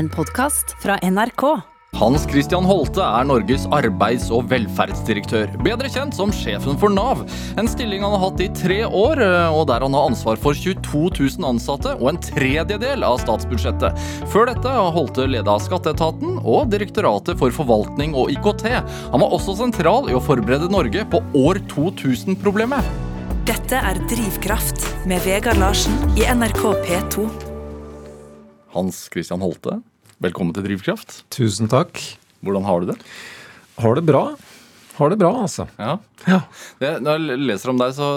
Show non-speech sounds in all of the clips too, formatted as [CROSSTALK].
En podkast fra NRK. Hans Christian Holte er Norges arbeids- og velferdsdirektør, bedre kjent som sjefen for Nav. En stilling han har hatt i tre år, og der han har ansvar for 22 000 ansatte og en tredjedel av statsbudsjettet. Før dette har Holte leda Skatteetaten og Direktoratet for forvaltning og IKT. Han var også sentral i å forberede Norge på år 2000-problemet. Dette er Drivkraft med Vegard Larsen i NRK P2. Hans Christian Holte, velkommen til Drivkraft. Tusen takk. Hvordan har du det? Har det bra. Har det bra, altså. Ja. Ja. Det, når jeg leser om deg, så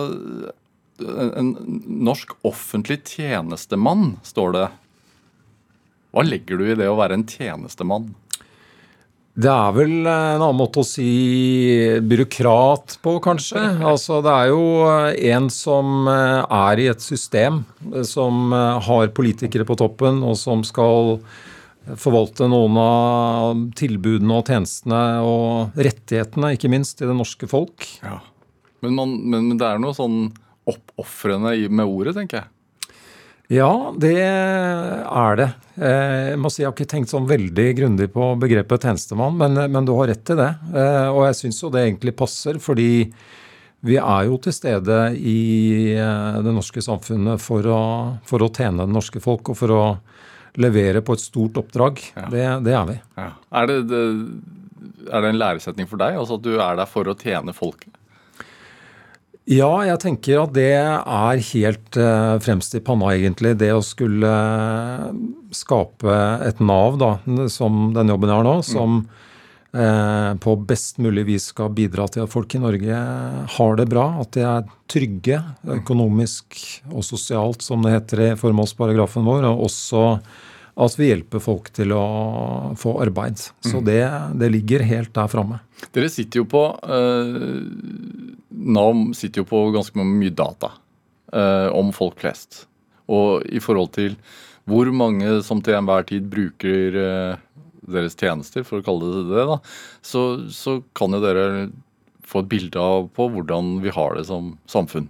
En, norsk offentlig tjenestemann, står det. Hva legger du i det å være en tjenestemann? Det er vel en annen måte å si byråkrat på, kanskje. Altså, det er jo en som eh, er i et system, eh, som eh, har politikere på toppen, og som skal forvalte noen av tilbudene og tjenestene og rettighetene, ikke minst, til det norske folk. Ja. Men, man, men, men det er noe sånn oppofrende med ordet, tenker jeg. Ja, det er det. Eh, Jeg må si jeg har ikke tenkt sånn veldig grundig på begrepet tjenestemann, men, men du har rett i det. Eh, Og jeg syns jo det egentlig passer, fordi vi er jo til stede i eh, det norske samfunnet for å, for å tjene det norske folk og for å levere på et stort oppdrag. Ja. Det, det er vi. Er det, det, er det en læresetning for deg? Altså at du er der for å tjene folket? Ja, jeg tenker at det er helt eh, fremst i panna, egentlig. Det å skulle eh, skape et Nav, da, som den jobben jeg har nå, som eh, på best mulig vis skal bidra til at folk i Norge har det bra. At de er trygge økonomisk og sosialt, som det heter i formålsparagrafen vår. Og også at vi hjelper folk til å få arbeid. Så det, det ligger helt der framme. Dere sitter jo på eh, Nav sitter jo på ganske mye data eh, om folk flest. Og i forhold til hvor mange som til enhver tid bruker eh, deres tjenester, for å kalle det det, da, så, så kan jo dere få et bilde av på hvordan vi har det som samfunn.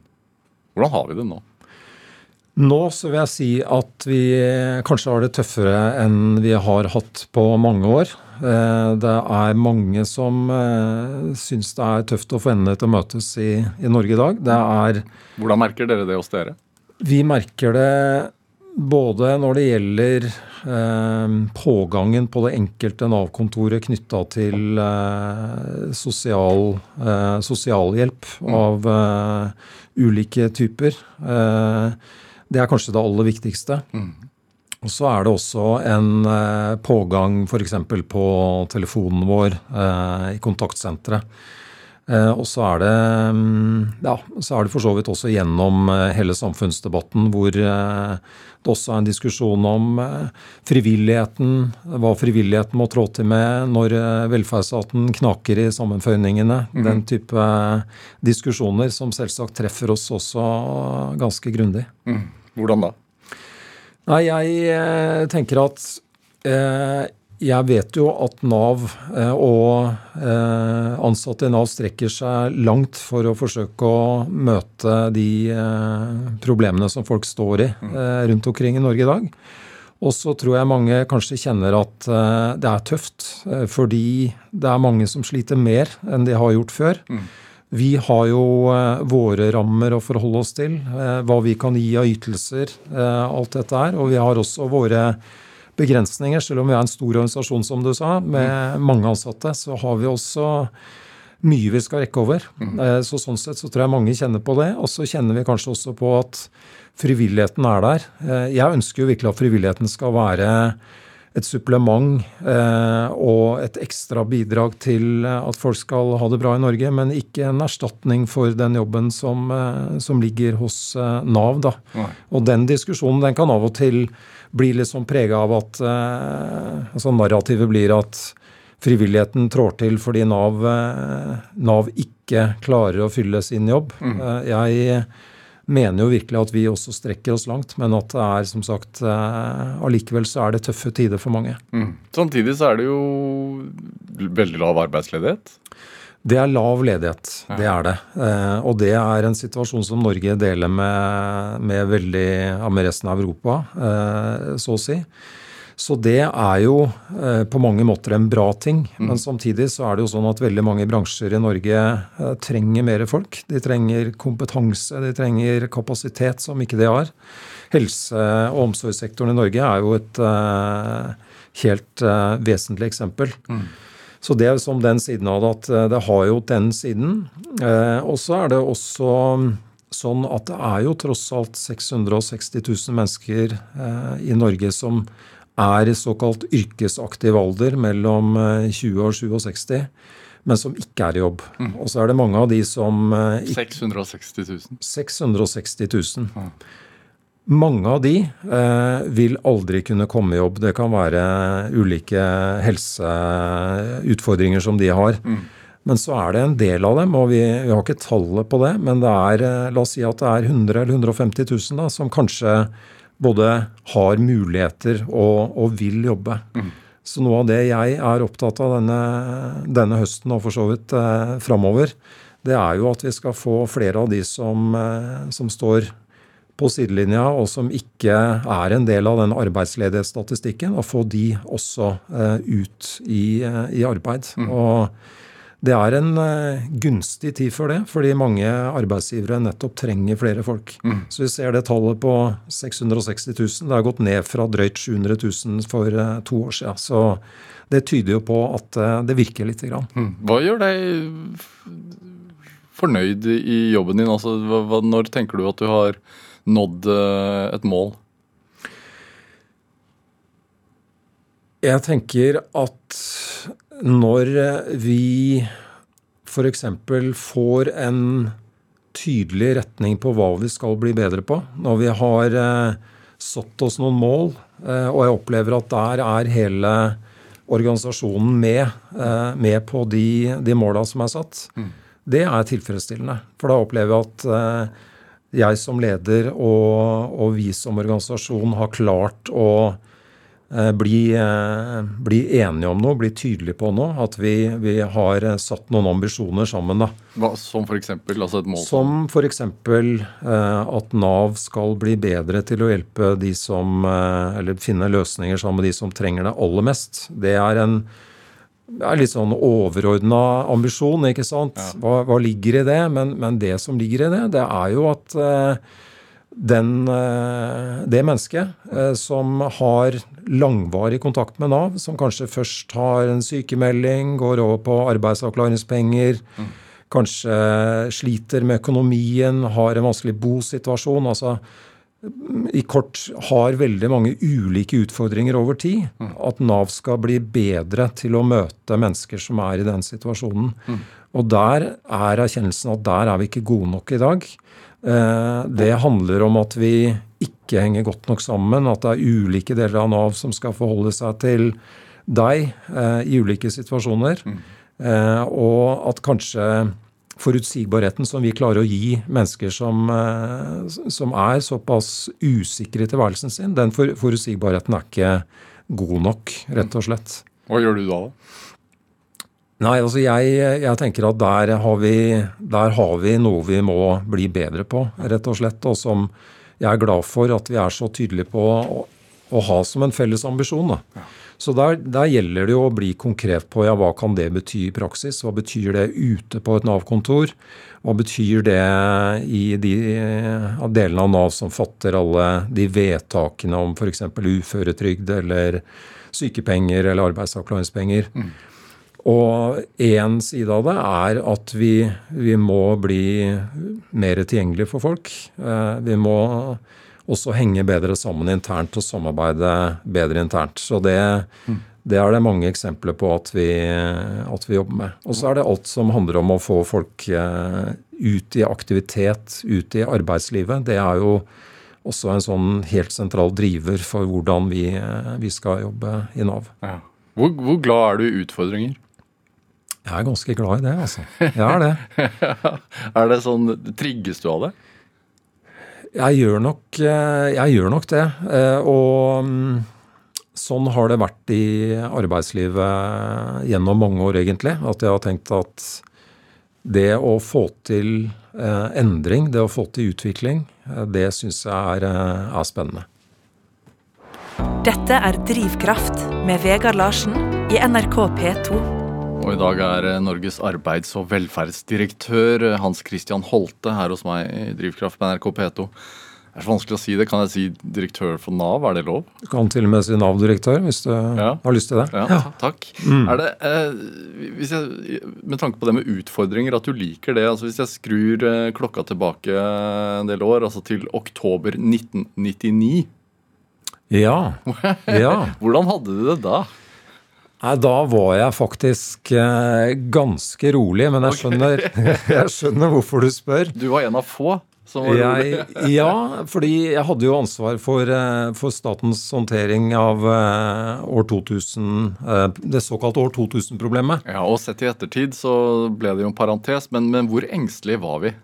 Hvordan har vi det nå? Nå så vil jeg si at vi kanskje har det tøffere enn vi har hatt på mange år. Eh, Det er mange som eh, syns det er tøft å få endene til å møtes i, i Norge i dag. Det er Hvordan merker dere det hos dere? Vi merker det både når det gjelder pågangen på det enkelte Nav-kontoret knytta til eh, sosial, eh, sosialhjelp av eh, ulike typer. Det er kanskje det aller viktigste. Og så er det også en pågang f.eks. på telefonen vår i kontaktsenteret. Eh, og så er det mm, ja, så er det for så vidt også gjennom eh, hele samfunnsdebatten hvor eh, det også er en diskusjon om frivilligheten, hva frivilligheten må trå til med når velferdsstaten knaker i sammenføyningene. Den type diskusjoner som selvsagt treffer oss også ganske grundig. Hvordan da? Nei, jeg tenker at eh, jeg vet jo at Nav eh, og eh, ansatte i Nav strekker seg langt for å forsøke å møte de eh, problemene som folk står i eh, rundt omkring i Norge i dag. Og så tror jeg mange kanskje kjenner at det er tøft, fordi det er mange som sliter mer enn de har gjort før. Vi har jo våre rammer å forholde oss til, hva vi kan gi av ytelser, alt dette her. Og vi har også våre begrensninger. Selv om vi er en stor organisasjon, som du sa, med mange ansatte, så har vi også mye vi skal rekke over. Eh, Så sånn sett så tror jeg mange kjenner på det. Og så kjenner vi kanskje også på at frivilligheten er der. Eh, Jeg ønsker jo virkelig at frivilligheten skal være et supplement eh, og et ekstra bidrag til at folk skal ha det bra i Norge, men ikke en erstatning for den jobben som, som ligger hos Nav. Da. Og den diskusjonen den kan av og til bli litt sånn prega av at eh, altså narrativet blir at frivilligheten trår til fordi Nav, eh, Nav ikke klarer å fylle sin jobb. Eh, jeg mener jo virkelig at vi også strekker oss langt, men at det er som sagt allikevel så er det tøffe tider for mange. Mm. Samtidig så er det jo veldig lav arbeidsledighet. Det er lav ledighet, det er det. Eh, og det er en situasjon som Norge deler med, med veldig med resten av Europa, eh, så å si. Så det er jo eh, på mange måter en bra ting. Mm. Men samtidig så er det jo sånn at veldig mange bransjer i Norge trenger mer folk. De trenger kompetanse, de trenger kapasitet som ikke de har. Helse- og omsorgssektoren i Norge er jo et helt vesentlig eksempel. Mm. Så det er som den siden av det at eh, det har jo den siden. Eh, og så er det også sånn at det er jo tross alt 660 000 mennesker i Norge som er i såkalt yrkesaktiv alder mellom 20 eh, og 67, men som ikke er i jobb. Mm. Og så er det mange av de som 660 000. 660 000. Mange av de eh, vil aldri kunne komme i jobb. Det kan være ulike helseutfordringer som de har. Mm. Men så er det en del av dem, og vi, vi, har ikke tallet på det, men det er, eh, la oss si at det er 100 eller 150 000 da, som kanskje både har muligheter og, og vil jobbe. Mm. Så noe av det jeg er opptatt av denne, denne høsten og for så vidt eh, framover, det er jo at vi skal få flere av de som, eh, som, står på sidelinja og som ikke er en del av den arbeidsledighetsstatistikken, og få de også eh, ut i, eh, i arbeid. Mm. Og det er en uh, gunstig tid for det, fordi mange arbeidsgivere nettopp trenger flere folk. Mm. Så vi ser det tallet på 660 000. Det har gått ned fra drøyt 700 000 for to år siden. Så det tyder jo på at det virker lite grann. Mm. Hva gjør deg fornøyd i jobben din? Altså, når tenker du at du har nådd et mål? Jeg tenker at når vi f.eks. får en tydelig retning på hva vi skal bli bedre på, når vi har eh, satt oss noen mål, eh, og jeg opplever at der er hele organisasjonen med, eh, med på de, de måla som er satt, mm. det er tilfredsstillende. For da opplever jeg at eh, jeg som leder og, og vi som organisasjon har klart å Eh, bli, eh, bli, enige om noe, bli tydelige på noe. At vi, vi har eh, satt noen ambisjoner sammen. da. Hva, som f.eks.? Altså et mål? Som f.eks. at Nav skal bli bedre til å hjelpe de som Eller finne løsninger sammen med de som trenger det aller mest. Det er en er litt sånn overordna ambisjon, ikke sant. Ja. Hva, hva, ligger i det? Men, men, det som ligger i det, det er jo at den, eh, det mennesket eh, som har langvarig kontakt med Nav, som kanskje først har en sykemelding, går over på arbeidsavklaringspenger, mm. kanskje sliter med økonomien, har en vanskelig bosituasjon altså i kort har veldig mange ulike utfordringer over tid. Mm. At Nav skal bli bedre til å møte mennesker som er i den situasjonen. Mm. Og der er erkjennelsen at der er vi ikke gode nok i dag. Eh, det handler om at vi ikke henger godt nok sammen, at det er ulike deler av Nav som skal forholde seg til deg eh, i ulike situasjoner. Mm. Eh, og at kanskje forutsigbarheten som vi klarer å gi mennesker som, som er såpass usikre i tilværelsen sin, den forutsigbarheten er ikke god nok, rett og slett. Hva gjør du da? da? Nei, altså jeg, jeg, tenker at der har, vi, der har, vi, noe vi må bli bedre på, rett og slett. Og som jeg er glad for at vi er så tydelige på å, å ha som en felles ambisjon. Da. Så der, der, gjelder det jo å bli konkret på ja, hva kan det bety i praksis. Hva betyr det ute på et Nav-kontor? Hva betyr det i de delene av Nav som fatter alle de vedtakene om f.eks. uføretrygd eller sykepenger eller arbeidsavklaringspenger? Mm. Og én side av det er at vi, vi må bli mer tilgjengelige for folk. Eh, vi må også henge bedre sammen internt og samarbeide bedre internt. Så det, det er det mange eksempler på at vi, at vi jobber med. Og så er det alt som handler om å få folk eh, ut i aktivitet, ut i arbeidslivet. Det er jo også en sånn helt sentral driver for hvordan vi, eh, vi skal jobbe i Nav. Ja. Hvor, hvor glad er du i utfordringer? Jeg er ganske glad i det, altså. Jeg er det. [LAUGHS] er det sånn Trigges du av det? Jeg gjør nok, eh, jeg gjør nok det. Eh, og mm, sånn har det vært i arbeidslivet gjennom mange år, egentlig. At jeg har tenkt at det å få til eh, endring, det å få til utvikling, det syns jeg er, er spennende. Dette er Drivkraft med Vegard Larsen i NRK P2. Og i dag er eh, Norges arbeids- og velferdsdirektør eh, Hans Christian Holte her hos meg i Drivkraft på NRK P2. Det er så vanskelig å si det. Kan jeg si direktør for Nav? Er det lov? Du kan til og med si Nav-direktør hvis du har lyst til det. Ja, takk. Er det, eh, hvis jeg, med tanke på det med utfordringer, at du liker det altså Hvis jeg skrur eh, klokka tilbake en del år, altså til oktober 1999 Ja. [LAUGHS] ja. Hvordan hadde du det da? Nei, Da var jeg faktisk eh, ganske rolig, men jeg skjønner, [LAUGHS] jeg skjønner hvorfor du spør. Du var en av få som var rolig. Jeg, ja, fordi jeg hadde jo ansvar for, eh, for statens håndtering av eh, år 2000, eh, det såkalte år 2000-problemet. Ja, og sett i ettertid så ble det jo en parentes, men, men hvor engstelige var vi?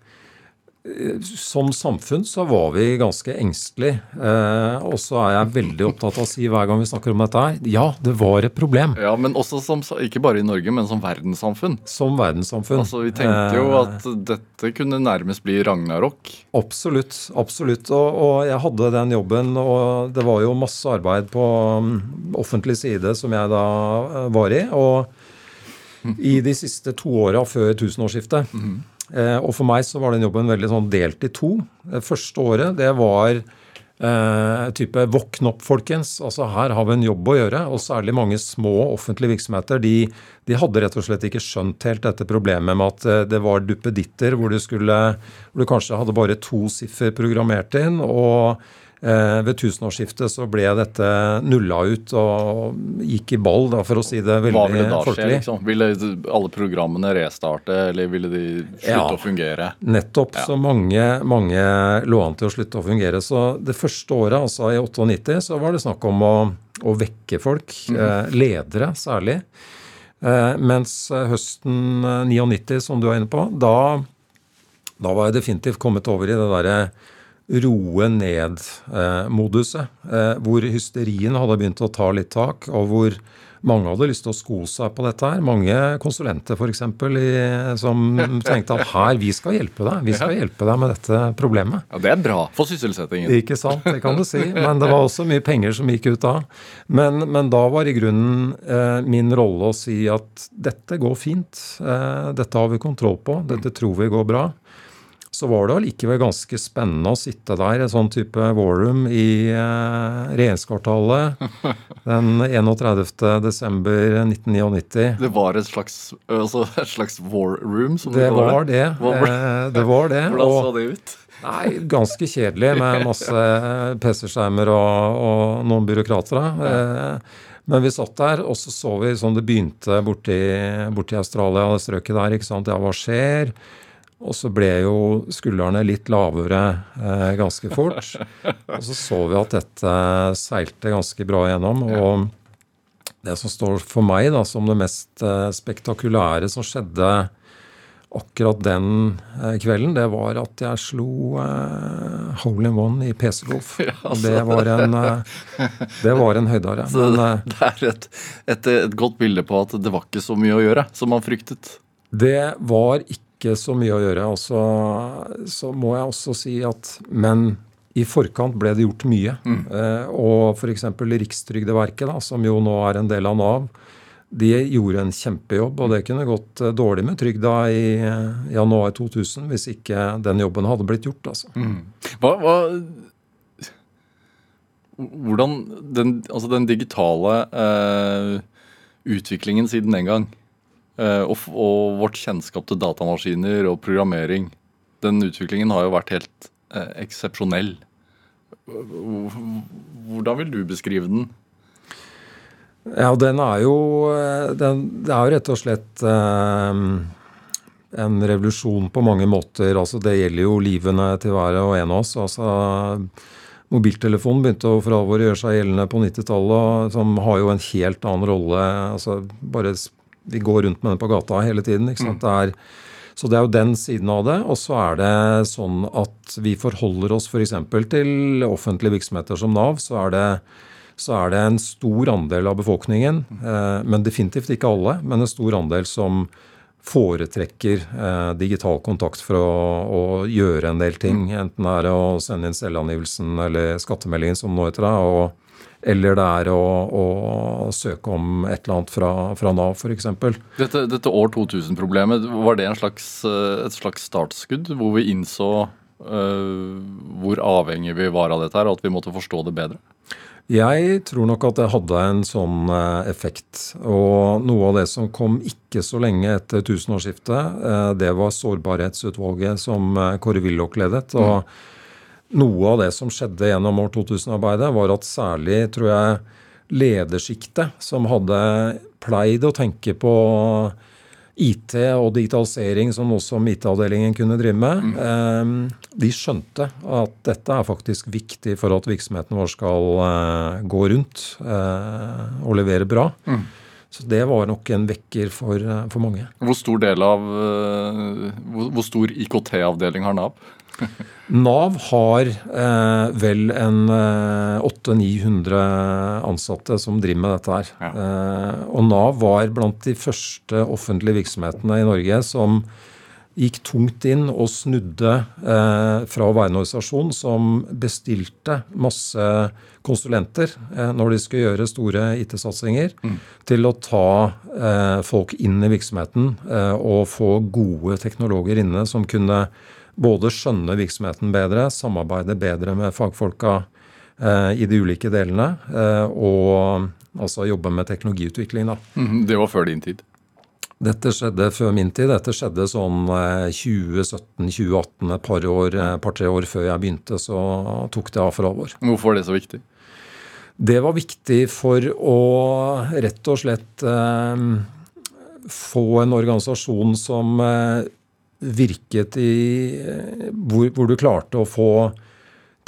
Som samfunn så var vi ganske engstelige. Eh, og så er jeg veldig opptatt av å si hver gang vi snakker om dette her, ja, det var et problem. Ja, men også som, ikke bare i Norge, men som verdenssamfunn. Som verdenssamfunn. Altså, Vi tenkte jo Eh, at dette kunne nærmest bli ragnarok. Absolutt. absolutt. Og, og jeg hadde den jobben, og det var jo masse arbeid på mm, offentlig side som jeg da eh, var i. Og i de siste to åra før tusenårsskiftet. Eh, og for meg så var den jobben veldig sånn delt i to. Det første året, det var eh, type våkn opp, folkens. Altså Her har vi en jobb å gjøre. Og særlig mange små offentlige virksomheter. De, de hadde rett og slett ikke skjønt helt dette problemet med at eh, det var duppeditter hvor du, skulle, hvor du kanskje hadde bare to siffer programmert inn. og eh, ved tusenårsskiftet så ble dette nulla ut og gikk i ball, da, for å si det veldig Hva ville da skje? liksom? Ville alle programmene restarte, eller ville de slutte Ja. å fungere? Nettopp. Ja. Så mange, mange lå an til å slutte å fungere. Så det første året, altså i 98, så var det snakk om å, å vekke folk. Eh, ledere særlig. Eh, mens høsten eh, 99, som du er inne på, da, da var jeg definitivt kommet over i det derre roe ned-moduset. Eh, hvor hysterien hadde begynt å ta litt tak, og hvor mange hadde lyst til å sko seg på dette her. Mange konsulenter f.eks. som [LAUGHS] tenkte at her, vi skal hjelpe deg. Vi skal hjelpe deg med dette problemet. Ja, Det er bra for sysselsettingen. Ikke sant, det kan du si. Men det var også mye penger som gikk ut da. Men, men da var i grunnen eh, min rolle å si at dette går fint. Eh, dette har vi kontroll på. Dette tror vi går bra. Så var det allikevel ganske spennende å sitte der i en sånn type war room i eh, regjeringskvartalet [LAUGHS] den 31. desember 1999. Det var et slags, altså et slags war room? som Det var det. Var- Eh, Det var det. [LAUGHS] Hvordan så det ut? Nei, ganske kjedelig med [LAUGHS] masse PC-skjermer og, og noen byråkrater. da. Eh, Men vi satt der, og så så vi sånn det begynte borti, borti Australia, det strøket der. ikke sant? Ja, hva skjer? Og så ble jo skuldrene litt lavere eh, ganske fort. [LAUGHS] Og så så vi at dette seilte ganske bra gjennom. Og det som står for meg da, som det mest eh, spektakulære som skjedde akkurat den eh, kvelden, det var at jeg slo eh, hole in one i PC-golf. [LAUGHS] Det var [LAUGHS] en, eh, det var en høydare. Så Men det er et, et, et godt bilde på at det var ikke så mye å gjøre som man fryktet. det var ikke så mye å gjøre. Og så, så må jeg også si at Men i forkant ble det gjort mye. Eh, og f.eks. Rikstrygdeverket, da, som jo nå er en del av Nav, de gjorde en kjempejobb. Og det kunne gått eh, dårlig med trygda i eh, januar 2000 hvis ikke den jobben hadde blitt gjort. altså. Hva, hva Hvordan den, altså den digitale eh, utviklingen siden den gang, og, og vårt kjennskap til datamaskiner og programmering, den utviklingen har jo vært helt eh, eksepsjonell. Hvordan vil du beskrive den? Ja, den er jo eh, den, Det er jo rett og slett eh, en revolusjon på mange måter. Altså, det gjelder jo livene til hver og en av oss. Altså, mobiltelefonen begynte å for alvor gjøre seg gjeldende på 90-tallet, som har jo en helt annen rolle. Altså, bare Vi går rundt med den på gata hele tiden. ikke sant? Det er, så det er jo den siden av det. Og så er det sånn at vi forholder oss f.eks. til offentlige virksomheter som Nav. så er det så er det en stor andel av befolkningen, eh, men definitivt ikke alle, men en stor andel som foretrekker eh, digital kontakt for å, å gjøre en del ting. Enten det er å sende inn selvangivelsen eller skattemeldingen, som nå heter det, og eller det er å, å søke om et eller annet fra, fra Nav f.eks. Dette, dette år 2000-problemet, var det slags, eh, et slags startskudd hvor vi innså uh, hvor avhengig vi var av dette her, og at vi måtte forstå det bedre? Jeg tror nok at det hadde en sånn effekt. Og noe av det som kom ikke så lenge etter tusenårsskiftet, det var sårbarhetsutvalget som Kåre Willoch ledet. og mm noe av det som skjedde gjennom år 2000-arbeidet, var at særlig, tror jeg, ledersjiktet, som hadde pleid å tenke på IT og digitalisering, som også IT-avdelingen kunne drive med, mm. eh, de skjønte at dette er faktisk viktig for at virksomheten vår skal eh, gå rundt eh, og levere bra. Mm. Så det var nok en vekker for, for mange. Hvor stor av hvor stor IKT-avdeling har Nav? Nav har eh, vel en eh, 800-900 ansatte som driver med dette her. Ja. Eh, og Nav var blant de første offentlige virksomhetene i Norge som gikk tungt inn og snudde eh, fra å være en organisasjon som bestilte masse konsulenter eh, når de skulle gjøre store IT-satsinger, mm. til å ta eh, folk inn i virksomheten eh, og få gode teknologer inne som kunne både skjønne virksomheten bedre, samarbeide bedre med fagfolka eh, i de ulike delene, eh, og altså jobbe med teknologiutvikling. da. Mm, det var før din tid? Dette skjedde før min tid. Dette skjedde sånn 2017-2018, et par-tre år, par, år før jeg begynte, så tok det av for alvor. Hvorfor er det så viktig? Det var viktig for å rett og slett eh, få en organisasjon som eh, virket i hvor, hvor, du klarte å få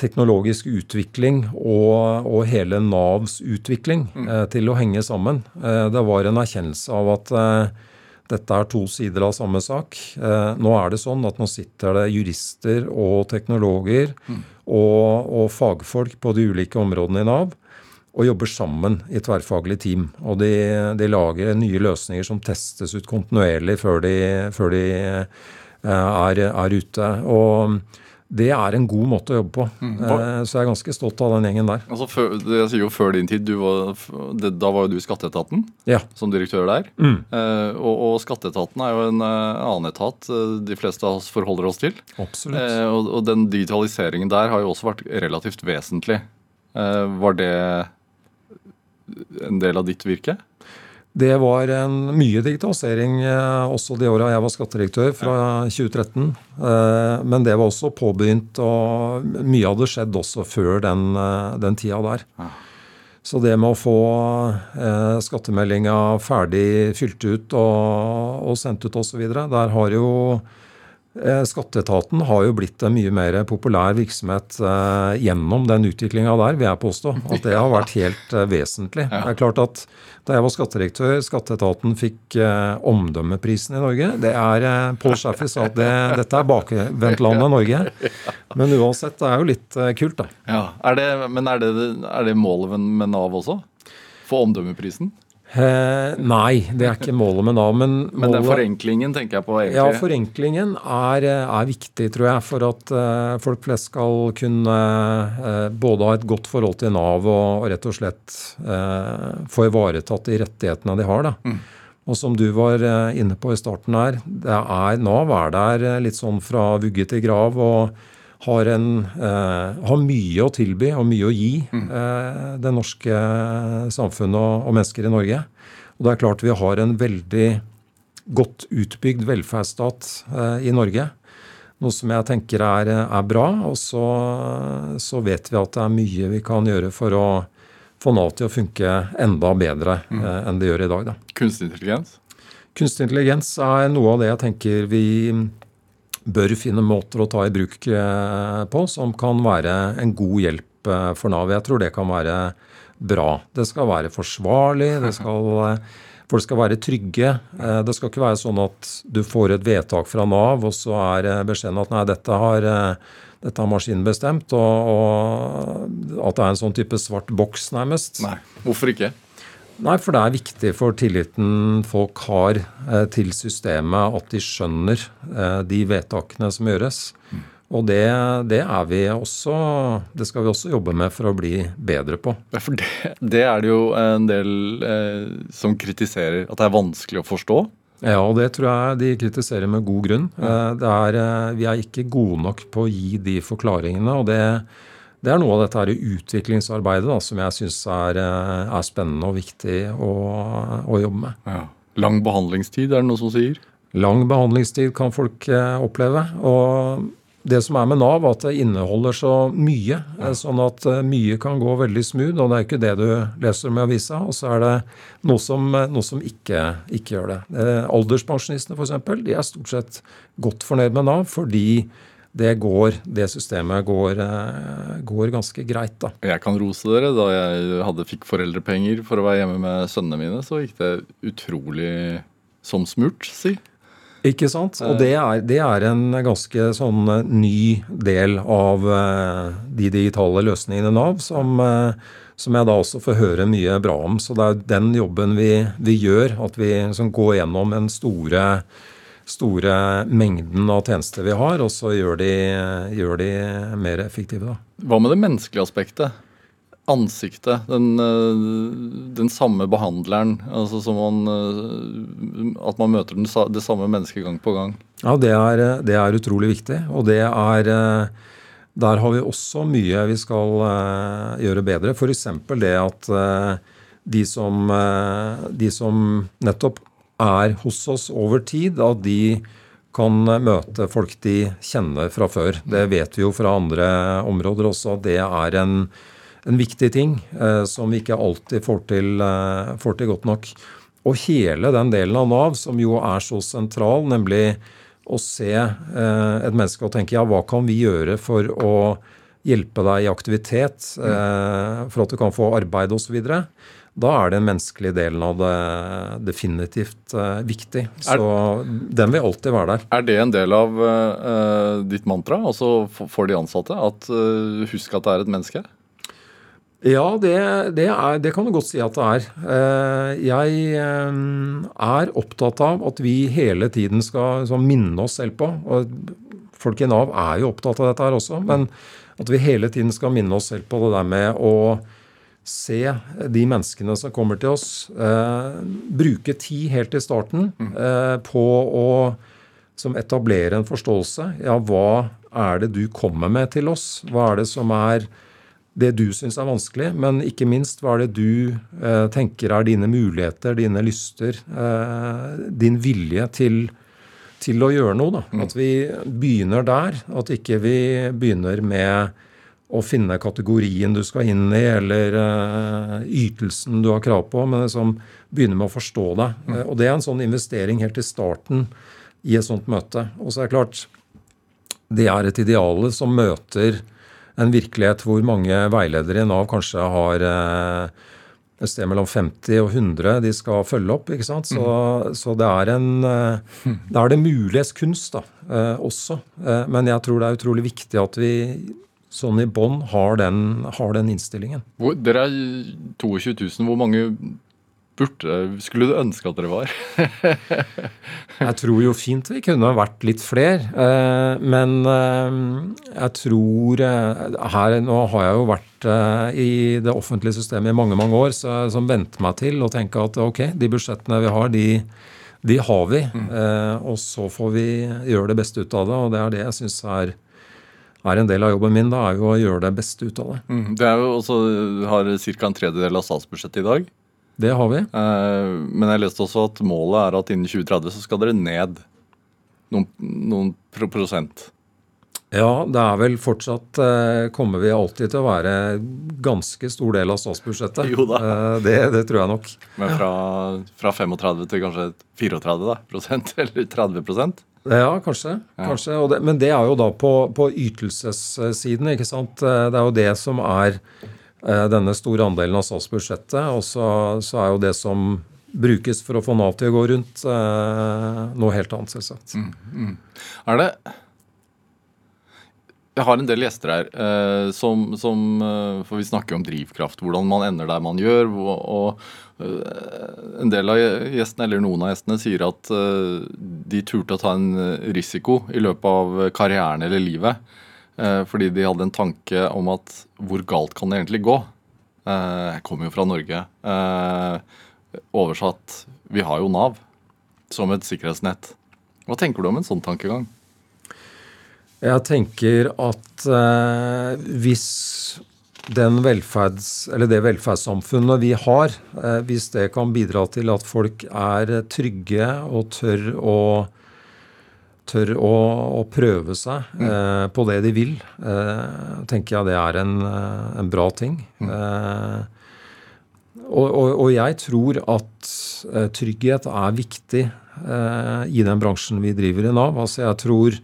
teknologisk utvikling og, og hele Navs utvikling mm. eh, til å henge sammen. Eh, det var en erkjennelse av at eh, dette er to sider av samme sak. Eh, nå er det sånn at nå sitter det jurister og teknologer mm. og, og, fagfolk på de ulike områdene i Nav og jobber sammen i tverrfaglig team. Og de, de lager nye løsninger som testes ut kontinuerlig før de, før de er, er ute. Og det er en god måte å jobbe på. Mm. Eh, så jeg er ganske stolt av den gjengen der. Altså, før, jeg sier jo Før din tid, var, det, da var jo du i Skatteetaten ja. som direktør der. Mm. Eh, og, og, Skatteetaten er jo en annen etat de fleste av oss forholder oss til. Absolutt. Eh, og, og, den digitaliseringen der har jo også vært relativt vesentlig. Eh, var det en del av ditt virke? Det var en mye digitalisering eh, også de åra jeg var skattedirektør, fra 2013. Eh, men det var også påbegynt, og mye hadde skjedd også før den, eh, den tida der. Så det med å få skattemeldinga ferdig fylt ut og, og sendt ut osv., der har jo skatteetaten har jo blitt en mye mer populær virksomhet eh, gjennom den utviklinga der, vil jeg påstå. At det har vært helt eh, vesentlig. Det er klart at Da jeg var skattedirektør, skatteetaten fikk eh, omdømmeprisen i Norge. Det er eh, Paul Shaffy sa at det, dette er bakvendtlandet Norge. Men uansett, det er jo litt eh, kult, da. Ja, er det, Men er det, er det målet med Nav også? Få omdømmeprisen? Eh, nei, det er ikke målet med Nav. Men, men den forenklingen tenker jeg på egentlig? Ja, forenklingen er, er viktig, tror jeg, for at eh, folk flest skal kunne eh, både ha et godt forhold til Nav og, og rett og slett uh, få ivaretatt de rettighetene de har. da. Mm. Og som du var inne på i starten her, det er, Nav er der litt sånn fra vugge til grav. og har, en, eh, har, mye å tilby og mye å gi mm. eh, det norske samfunnet og, og, mennesker i Norge. Og det er klart vi har en veldig godt utbygd velferdsstat eh, i Norge. Noe som jeg tenker er, er bra. Og så, så, vet vi at det er mye vi kan gjøre for å få Nav til å funke enda bedre mm. Eh, enn det gjør i dag. Da. Kunstig intelligens? Kunstig intelligens er noe av det jeg tenker vi bør finne måter å ta i bruk eh, på som kan være en god hjelp eh, for Nav. Jeg tror det kan være bra. Det skal være forsvarlig. det [LAUGHS] skal, eh, Folk skal være trygge. Det skal ikke være sånn at du får et vedtak fra Nav, og så er beskjeden at nei, dette har, dette har maskinen bestemt, og, og at det er en sånn type svart boks, nærmest. Nei, Hvorfor ikke? Nei, for det er viktig for tilliten folk har eh, til systemet at de skjønner eh, de vedtakene som gjøres. Mm. Og det, det, er vi også Det skal vi også jobbe med for å bli bedre på. Ja, for det, det er det jo en del eh, som kritiserer at det er vanskelig å forstå. Ja, og det tror jeg de kritiserer med god grunn. Ja. Er, vi er ikke gode nok på å gi de forklaringene. og det det er noe av dette her utviklingsarbeidet da, som jeg syns er, er, spennende og viktig å, å jobbe med. Ja. Lang behandlingstid, er det noe som sier? Lang behandlingstid kan folk eh, oppleve. Og det som er med Nav, at det inneholder så mye. Ja. Sånn at eh, mye kan gå veldig smooth, og det er ikke det du leser med avisa. Og så er det noe som, noe som ikke, ikke, gjør det. Eh, alderspensjonistene f.eks. De er stort sett godt fornøyd med Nav fordi det går, det systemet går, går, ganske greit. da. Jeg kan rose dere. Da jeg hadde, fikk foreldrepenger for å være hjemme med sønnene mine, så gikk det utrolig som smurt, si. Ikke sant? Og det er, det er, en ganske sånn eh, ny del av eh, de digitale løsningene Nav, som, eh, som, jeg da også får høre mye bra om. Så det er den jobben vi, vi gjør, at vi liksom går gjennom en store, store mengden av tjenester vi har, og så gjør de, gjør de mer effektive. Da. Hva med det menneskelige aspektet? ansiktet, den, eh, den, samme behandleren. altså som man, eh, At man møter den, det samme mennesket gang på gang. Ja, det er, eh, det er utrolig viktig. Og det er Der har vi også mye vi skal gjøre bedre. F.eks. det at de som, de som nettopp er hos oss over tid, at de kan møte folk de kjenner fra før. Det vet vi jo fra andre områder også. Det er en en viktig ting eh, som vi ikke alltid får til, eh, får til, godt nok. Og hele den delen av Nav som jo er så sentral, nemlig å se eh, et menneske og tenke ja, hva kan vi gjøre for å hjelpe deg i aktivitet, eh, for at du kan få arbeid osv. Da er den menneskelige delen av det definitivt uh, viktig. Så er, den vil alltid være der. Er det en del av uh, ditt mantra, altså for de ansatte? At uh, husk at det er et menneske? Ja, det, det, er, det, kan du godt si at det er. Jeg er opptatt av at vi hele tiden skal minne oss selv på og Folk i Nav er jo opptatt av dette her også, men at vi hele tiden skal minne oss selv på det der med å se de menneskene som kommer til oss. Eh, bruke tid helt i starten på å som etablere en forståelse. Ja, hva er det du kommer med til oss? Hva er det som er det du syns er vanskelig, men ikke minst hva er det du eh, tenker er dine muligheter, dine lyster, eh, din vilje til, til, å gjøre noe. Da. Mm. At vi begynner der. At ikke vi begynner med å finne kategorien du skal inn i, eller uh, ytelsen du har krav på, men liksom begynner med å forstå deg. Mm. Eh, og det er en sånn investering helt i starten i et sånt møte. Og så er det klart, det er et ideale som møter en virkelighet hvor mange veiledere i Nav kanskje har uh, et sted mellom 50 og 100 de skal følge opp. ikke sant? Så, mm. så det er en eh, Det er det muliges kunst da, også. Men jeg tror det er utrolig viktig at vi sånn i bånn har, har, den innstillingen. Dere er 22 000. Hvor mange burde, skulle du ønske at dere var? [LAUGHS] jeg tror jo fint vi kunne vært litt flere. Eh, men eh, jeg tror eh, her, Nå har jeg jo vært i det offentlige systemet i mange mange år, så jeg som venter meg til å tenke at ok, de budsjettene vi har, de, de har vi. Mm. Og så får vi gjøre det beste ut av det. Og det er det jeg syns er er en del av jobben min, da, er jo å gjøre det beste ut av det. Mm. Det er jo også, har ca. en tredjedel av statsbudsjettet i dag. Det har vi. Eh, men jeg leste også at målet er at innen 2030 så skal dere ned noen, noen prosent. Ja, det er vel fortsatt eh, Kommer vi alltid til å være ganske stor del av statsbudsjettet. Jo da. Eh, det, det, tror jeg nok. Men fra, fra 35 til kanskje 34 da, prosent, [LAUGHS] eller 30 Ja, kanskje. Kanskje. Det, men det er jo da på, på ytelsessiden. ikke sant? Det er jo det som er Eh, denne store andelen av statsbudsjettet. Og så, så, er jo det som brukes for å få Nav til å gå rundt, eh, noe helt annet, selvsagt. Mm, mm. Er det Jeg har en del gjester her eh, som, som, eh, For vi snakker jo om drivkraft, hvordan man ender der man gjør. Og, og en del av gjestene, eller noen av gjestene, sier at de turte å ta en risiko i løpet av karrieren eller livet. Fordi de hadde en tanke om at hvor galt kan det egentlig gå? Jeg kommer jo fra Norge. Oversatt vi har jo Nav som et sikkerhetsnett. Hva tenker du om en sånn tankegang? Jeg tenker at eh, hvis velferds, det velferdssamfunnet vi har, eh, hvis det kan bidra til at folk er trygge og tør å, tør å, å prøve seg mm. eh, på det de vil, eh, tenker jeg det er en, en bra ting. Mm. Eh, og, og, og, jeg tror at eh, trygghet er viktig eh, i den bransjen vi driver i Nav. Altså jeg tror,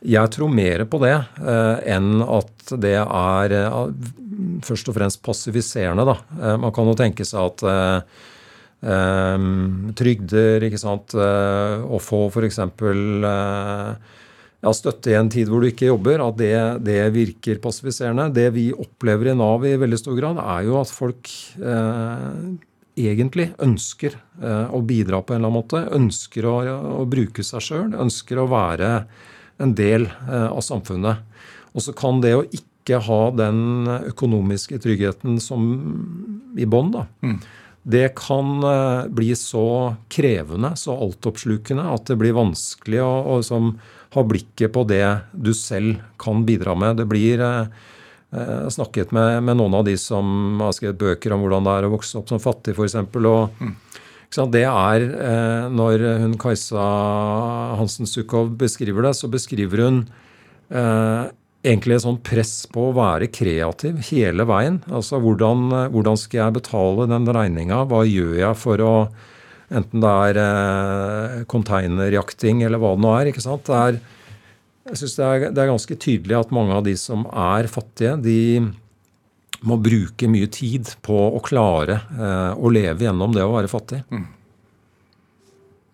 jeg tror mer på det eh, enn at det er eh, først og fremst passiviserende. Da. Eh, man kan jo tenke seg at trygder, ikke sant, å få f.eks. Ja, støtte i en tid hvor du ikke jobber, at det, det, virker passiviserende. Det vi opplever i Nav i veldig stor grad, er jo at folk eh, egentlig ønsker eh, å bidra på en eller annen måte. Ønsker å, å bruke seg sjøl, ønsker å være en del eh, av samfunnet. Og så kan det å ikke ha den økonomiske tryggheten som i bånn, da. Mm. Det kan eh, bli så krevende, så altoppslukende, at det blir vanskelig å, å liksom, ha blikket på det du selv kan bidra med. Det blir eh, eh snakket med, med, noen av de som har skrevet bøker om hvordan det er å vokse opp som fattig, f.eks. Og mm. Det er eh, Når hun Kajsa Hansen Sukhov beskriver det, så beskriver hun eh, egentlig et sånn press på å være kreativ hele veien. Altså hvordan, hvordan skal jeg betale den regninga? Hva gjør jeg for å Enten det er eh, containerjakting eller hva det nå er. ikke sant? Det er, jeg synes det det er ganske tydelig at mange av de som er fattige, de må bruke mye tid på å klare eh, å leve gjennom det å være fattig. Mm.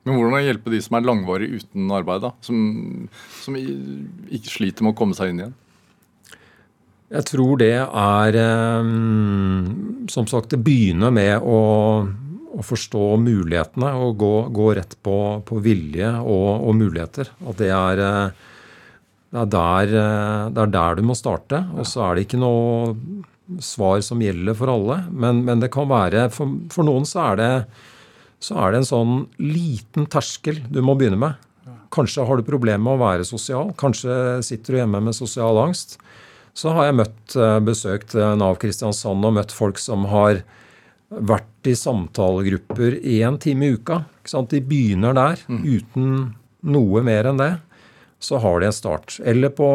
Men hvordan hjelpe de som er langvarig uten arbeid, da? Som, som ikke sliter med å komme seg inn igjen? Jeg tror det er um, Som sagt, det begynner med å å forstå mulighetene og gå, gå rett på, på vilje og, og, muligheter. At det er, eh, det er, der, eh, det er der du må starte. Og så er det ikke noe svar som gjelder for alle. Men, men det kan være For, for noen så er, det, så er det en sånn liten terskel du må begynne med. Kanskje har du problemer med å være sosial. Kanskje sitter du hjemme med sosial angst. Så har jeg møtt, eh, besøkt Nav Kristiansand og møtt folk som har vært i samtalegrupper én time i uka. De begynner der mm. uten noe mer enn det. Så har de en start. Eller på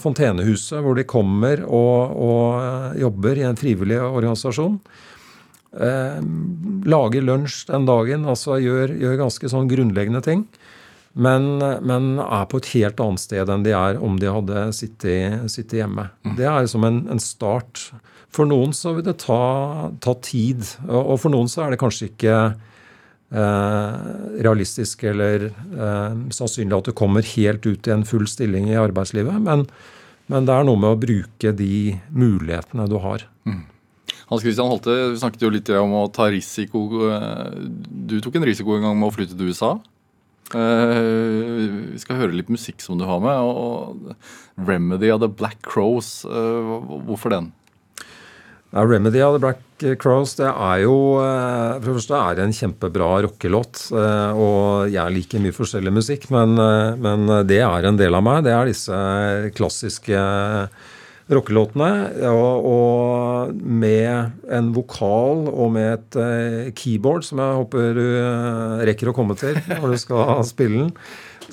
Fontenehuset, hvor de kommer og, og eh, jobber i en frivillig organisasjon. Eh, lager lunsj den dagen, altså gjør, gjør ganske sånn grunnleggende ting. Men, men, er på et helt annet sted enn de er om de hadde sittet, sittet hjemme. Mm. Det er som en, en start for noen så vil det ta, ta tid, og for noen så er det kanskje ikke realistisk eller eh, sannsynlig at du kommer helt ut i en full stilling i arbeidslivet, men, men, det er noe med å bruke de mulighetene du har. Mm. Hans Christian Holte, du snakket jo litt om å ta risiko. Du tok en risiko en gang med å flytte til USA. Uh, vi skal høre litt musikk som du har med. og Remedy of the Black Crows, uh, hvorfor den? Ja, 'Remedy of the Black Crows' det er jo eh, For det første er en kjempebra rockelåt. Eh, og jeg liker mye forskjellig musikk, men, eh, men, det er en del av meg. Det er disse klassiske rockelåtene. Og, og, med en vokal og med et keyboard, som jeg håper du rekker å komme til når du skal spille den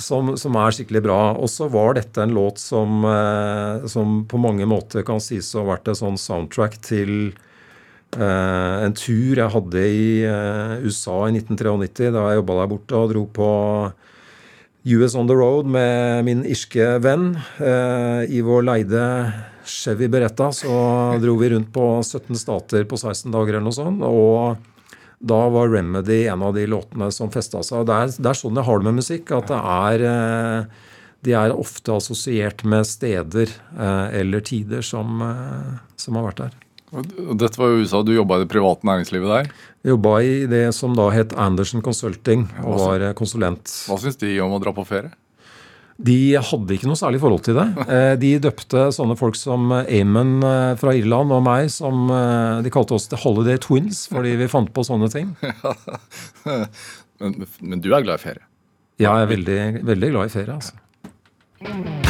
som, som, er skikkelig bra. Og så var dette en låt som, eh, som, på mange måter kan sies å ha vært et sånn soundtrack til eh, en tur jeg hadde i eh, USA i 1993, da jeg jobba der borte og dro på US On The Road med min irske venn. Eh, I vår leide Chevy Beretta så dro vi rundt på 17 stater på 16 dager eller noe sånt. og da var 'Remedy' en av de låtene som festa seg. Det er, det er, sånn jeg har det med musikk. At det er eh, De er ofte assosiert med steder eh, eller tider som, eh, som har vært der. Og Dette var jo USA, du jobba i det private næringslivet der. Jeg jobba i det som da het Anderson Consulting, og var konsulent. Hva syns de om å dra på ferie? De hadde ikke noe særlig forhold til det. Eh, De døpte sånne folk som Amon eh, fra Irland og meg som eh, De kalte oss The Holiday Twins fordi vi fant på sånne ting. [LAUGHS] Men, men du er glad i ferie? Ja, Jeg er veldig, veldig glad i ferie, altså.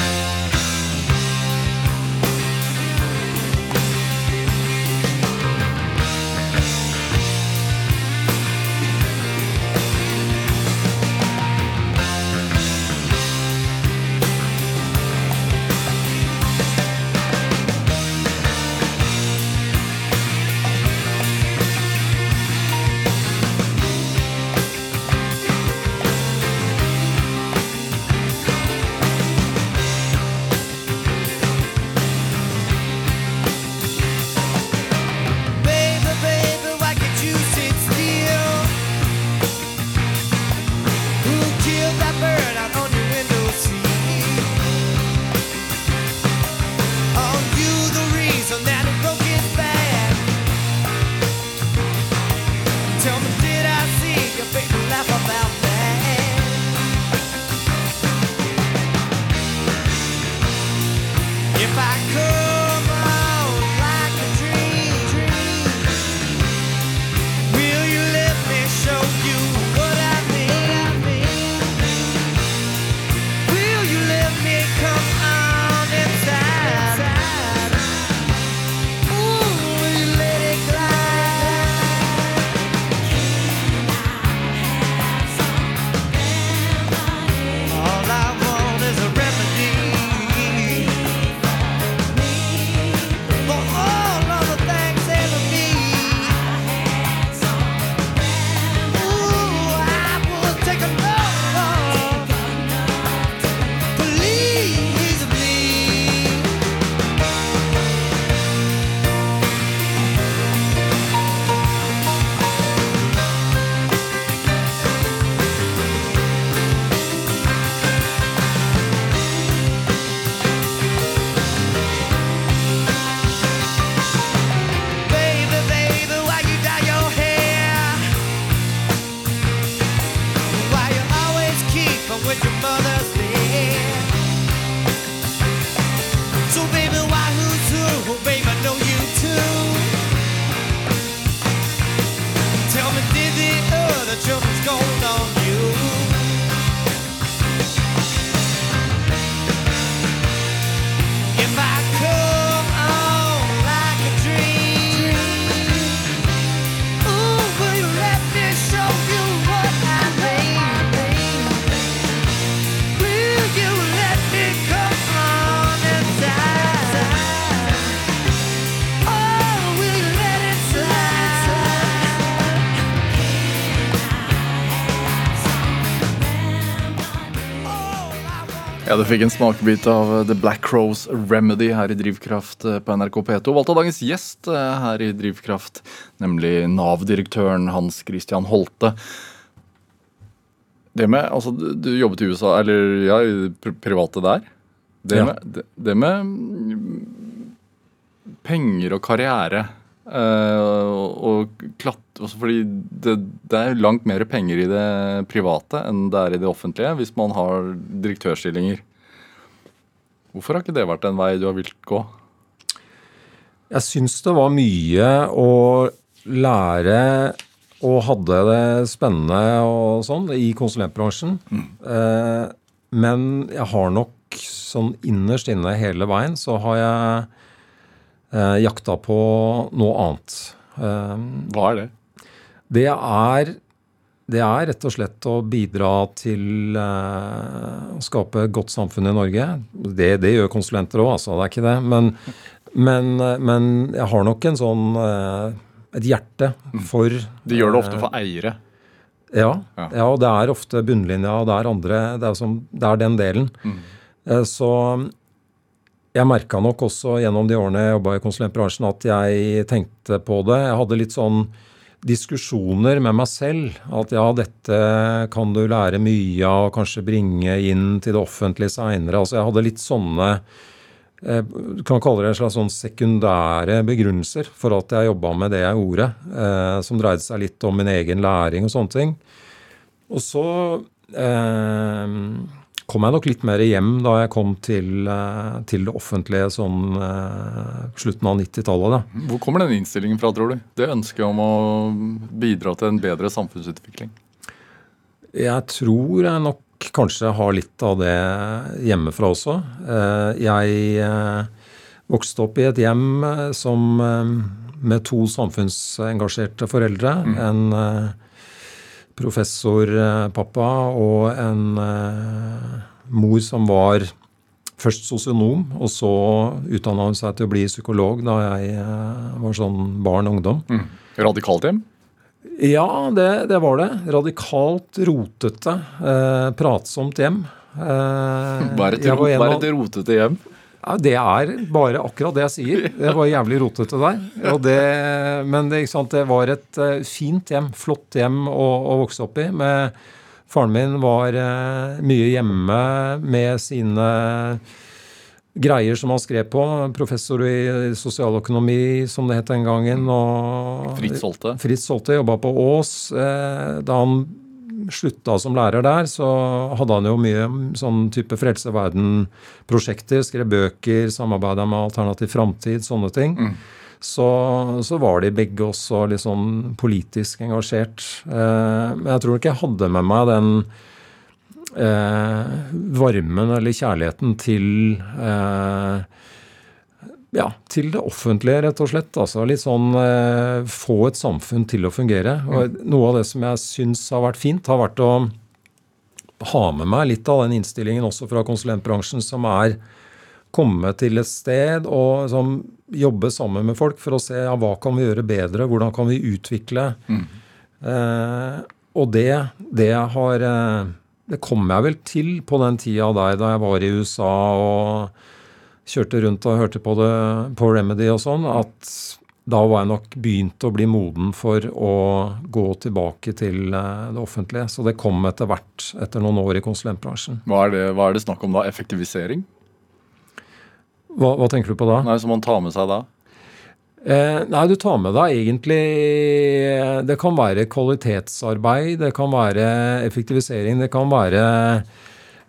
Ja, Du fikk en smakebit av The Black Crows Remedy her i Drivkraft eh, på NRK P2. Valgt av dagens gjest eh, her i Drivkraft, nemlig Nav-direktøren Hans Christian Holte. Det med, altså Du jobbet i USA, eller ja, private der. Det, Ja. med, det, det med mm, penger og karriere eh, og, klatt, også fordi det, det er langt mer penger i det private enn det er i det offentlige hvis man har direktørstillinger. Hvorfor har ikke det vært en vei du har villet gå? Jeg syns det var mye å lære og hadde det spennende og sånn i konsulentbransjen. Eh, men jeg har nok sånn innerst inne hele veien så har jeg jakta på noe annet. Eh, Hva er det? det er det er rett og slett å bidra til eh, å skape et godt samfunn i Norge. Det, det gjør konsulenter òg, altså. Det er ikke det. Men, men, eh, men jeg har nok en sånn eh, et hjerte for De gjør det ofte for eiere. ja, Ja. ja, og det er ofte bunnlinja, og det er andre Det er, som, det er den delen. Mm. Så jeg merka nok også gjennom de årene jeg jobba i konsulentbransjen, at jeg tenkte på det. Jeg hadde litt sånn diskusjoner med meg selv. At ja, dette kan du lære mye av, og kanskje bringe inn til det offentlige seinere. Altså, jeg hadde litt sånne eh, Du kan kalle det en slags sånn sekundære begrunnelser for at jeg jobba med det jeg gjorde, eh, som dreide seg litt om min egen læring og sånne ting. Og så eh, kom jeg nok litt mer hjem da jeg kom til, eh, til det offentlige sånn eh, slutten av 90-tallet. Hvor kommer den innstillingen fra, tror du? Det ønsket om å bidra til en bedre samfunnsutvikling? Jeg tror jeg nok kanskje har litt av det hjemmefra også. Eh, Jeg vokste opp i et hjem som med to samfunnsengasjerte foreldre. En eh, professorpappa og en eh, mor som var først sosionom, og så utdanna hun seg til å bli psykolog da jeg eh, var sånn barn og ungdom. Radikalt hjem? Ja, det, det var det. Radikalt rotete, eh, pratsomt hjem. Eh, Hva er et rotete hjem? Ja, det er bare akkurat det jeg sier. Det var jævlig rotete der. Og det, men det, det var et eh, fint hjem, flott hjem å, å vokse opp i. Med, faren min var eh, mye hjemme med sine greier som han skrev på. Professor i sosialøkonomi, som det het den gangen. Og Fritz Holte. Fritz Holte jobba på Ås. Eh, da han slutta som lærer der, så hadde han jo mye sånn type Frelse verden-prosjekter. Skrev bøker, samarbeida med Alternativ Framtid, sånne ting. Så, så var de begge også litt sånn politisk engasjert. Eh, men jeg tror ikke jeg hadde med meg den eh, varmen eller kjærligheten til eh, ja, til det offentlige, rett og slett. Altså litt sånn eh, få et samfunn til å fungere. Og noe av det som jeg syns har vært fint, har vært å ha med meg litt av den innstillingen også fra konsulentbransjen, som er komme til et sted og som, jobbe sammen med folk for å se ja, hva kan vi gjøre bedre, hvordan kan vi utvikle. Eh, og det, det har eh, Det kom jeg vel til på den tida der da jeg var i USA og kjørte rundt og hørte på det på Remedy og sånn, at da var jeg nok begynt å bli moden for å gå tilbake til eh, det offentlige. Så det kom etter hvert, etter noen år i konsulentbransjen. Hva er det, hva er det snakk om da? Effektivisering? Hva, hva tenker du på da? Nei, Som man tar med seg da? Eh, nei, du tar med deg egentlig Det kan være kvalitetsarbeid, det kan være effektivisering, det kan være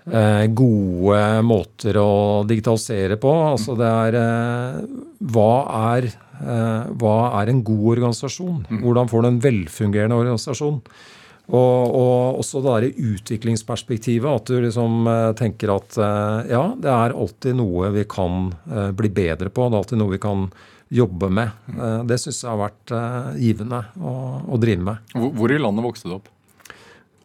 gode måter å digitalisere på. Altså det er eh, Hva er eh, hva er en god organisasjon? Hvordan får du en velfungerende organisasjon? Og, og også det der utviklingsperspektivet, at du liksom eh, tenker at eh, ja, det er alltid noe vi kan eh, bli bedre på. Det er alltid noe vi kan jobbe med. Eh, det syns jeg har vært eh, givende å, å drive med. Hvor, hvor i landet vokste du opp?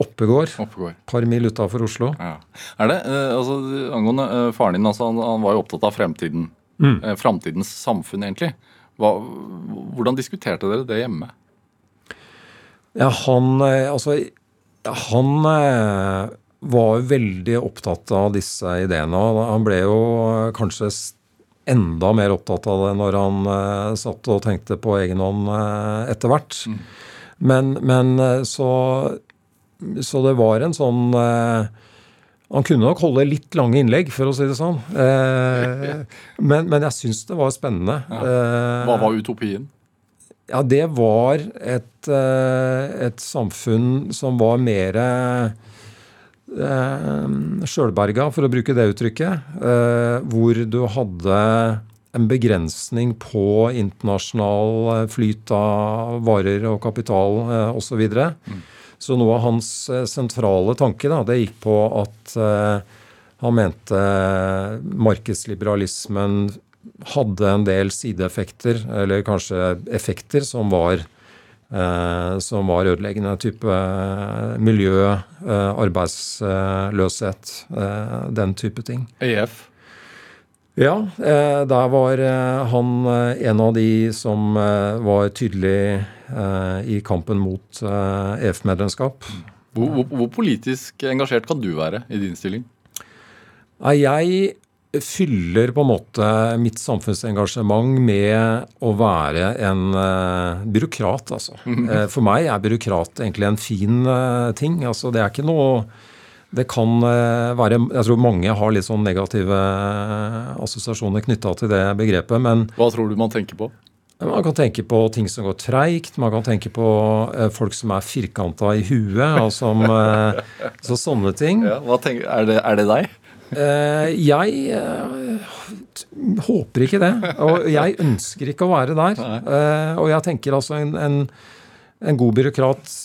Oppegård, Oppegård. et par mil utafor Oslo. Ja. Er det, eh, altså, Angående eh, faren din, altså, han, han var jo opptatt av fremtiden. Eh, Framtidens samfunn, egentlig. Hva, hvordan diskuterte dere det hjemme? Ja, han Altså, han var veldig opptatt av disse ideene. og Han ble jo kanskje enda mer opptatt av det når han satt og tenkte på egen hånd etter hvert. Men, men eh, så, så det var en sånn eh, han kunne nok holde litt lange innlegg, for å si det sånn. Eh, men, men jeg syns det var spennende. Ja. Hva var utopien? ja, det var et, eh, et samfunn som var mer eh, sjølberga, for å bruke det uttrykket. Eh, hvor du hadde en begrensning på internasjonal eh, flyt av varer og kapital eh, osv. Så, videre. Så noe av hans eh, sentrale tanke da, det gikk på at eh, han mente markedsliberalismen hadde en del sideeffekter, eller kanskje effekter, som var, eh, som var ødeleggende. Type eh, miljø, eh, arbeidsløshet, eh, den type ting. EF? Ja, eh, der var eh, han eh, en av de som eh, var tydelig eh, i kampen mot eh, EF-medlemskap. Hvor, hvor, hvor politisk engasjert kan du være i din stilling? Jeg fyller på en måte mitt samfunnsengasjement med å være en eh, byråkrat, altså. Eh, for meg er byråkrat egentlig en fin eh, ting. Altså, det er ikke noe Det kan eh, være Jeg tror mange har litt sånn negative assosiasjoner knytta til det begrepet. Men Hva tror du man tenker på? Man kan tenke på ting som går treigt. Man kan tenke på eh, folk som er firkanta i huet. og som, eh, så sånne ting. Ja, tenker, er, det, er det deg? Eh, jeg håper ikke det. Og jeg ønsker ikke å være der. Og jeg tenker altså en, en, en god byråkrat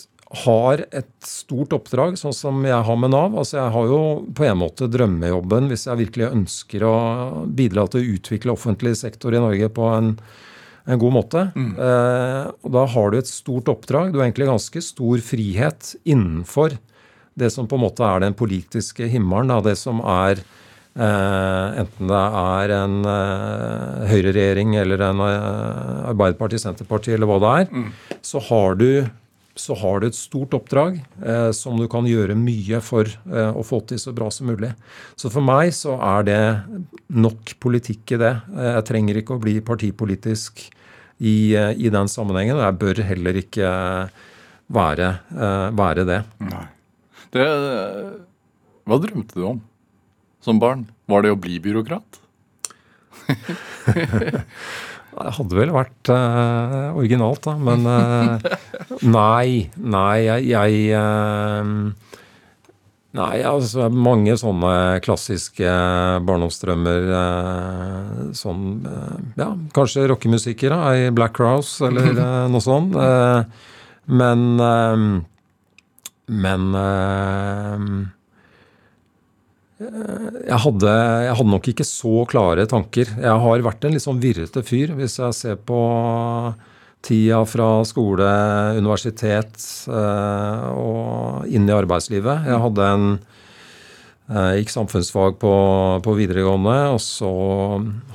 har et stort oppdrag, sånn som jeg har med Nav. Altså Jeg har jo på en måte drømmejobben hvis jeg virkelig ønsker å bidra til å utvikle offentlig sektor i Norge på en, en god måte. Eh, og da har du et stort oppdrag. Du har egentlig ganske stor frihet innenfor det som på en måte er den politiske himmelen, da, det som er eh, enten det er en eh, høyreregjering eller en eh, Arbeiderparti, Senterparti eller hva det er, så, har du, så har du et stort oppdrag eh, som du kan gjøre mye for eh, å få til så bra som mulig. Så for meg så er det nok politikk i det. Eh, jeg trenger ikke å bli partipolitisk i, eh, i den sammenhengen, og jeg bør heller ikke være, eh, være det. det? Hva drømte du om som barn? Var det å bli byråkrat? [LAUGHS] Det hadde vel vært uh, originalt, da. Men uh, nei. Nei, jeg, jeg uh, Nei, altså mange sånne klassiske barndomsdrømmer. sånn Ja, kanskje rockemusikker da, Black Rouse eller noe sånt. Men Men jeg hadde, jeg hadde nok ikke så klare tanker. Jeg har vært en litt sånn virrete fyr, hvis jeg ser på tida fra skole, universitet eh, og inn i arbeidslivet. Jeg hadde en jeg gikk samfunnsfag på, på videregående, og så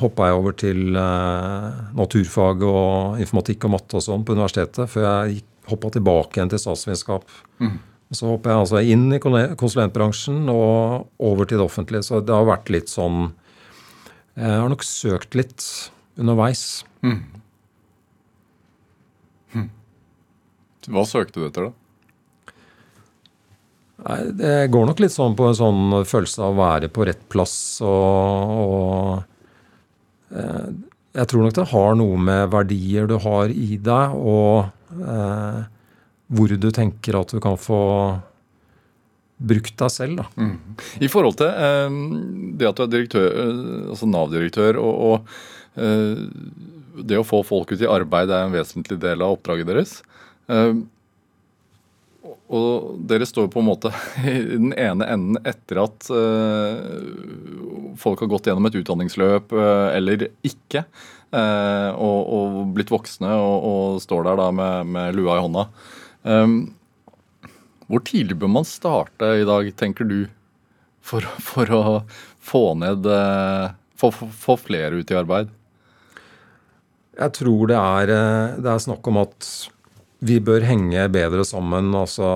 hoppa jeg over til eh, naturfag og informatikk og matte og sånn på universitetet, før jeg hoppa tilbake igjen til statsvitenskap. Og Så hopper jeg altså inn i konsulentbransjen og over til det offentlige. Så det har vært litt sånn Jeg har nok søkt litt underveis. Hva søkte du etter, da? Nei, Det går nok litt sånn på en sånn følelse av å være på rett plass og, og eh, Jeg tror nok det har noe med verdier du har i deg, og eh, hvor du tenker at du kan få brukt deg selv. da. I forhold til eh, det at du er direktør, eh, altså Nav-direktør, og, og eh, det å få folk ut i arbeid er en vesentlig del av oppdraget deres. Eh, og- dere står på en måte [LAUGHS] i den ene enden etter at eh, folk har gått gjennom et utdanningsløp eh, eller ikke, og, og blitt voksne og, og står der da med, med lua i hånda. Um, hvor tidlig bør man starte i dag, tenker du, for, for å få ned eh, få, flere ut i arbeid? Jeg tror det er, eh, det er snakk om at vi bør henge bedre sammen. Altså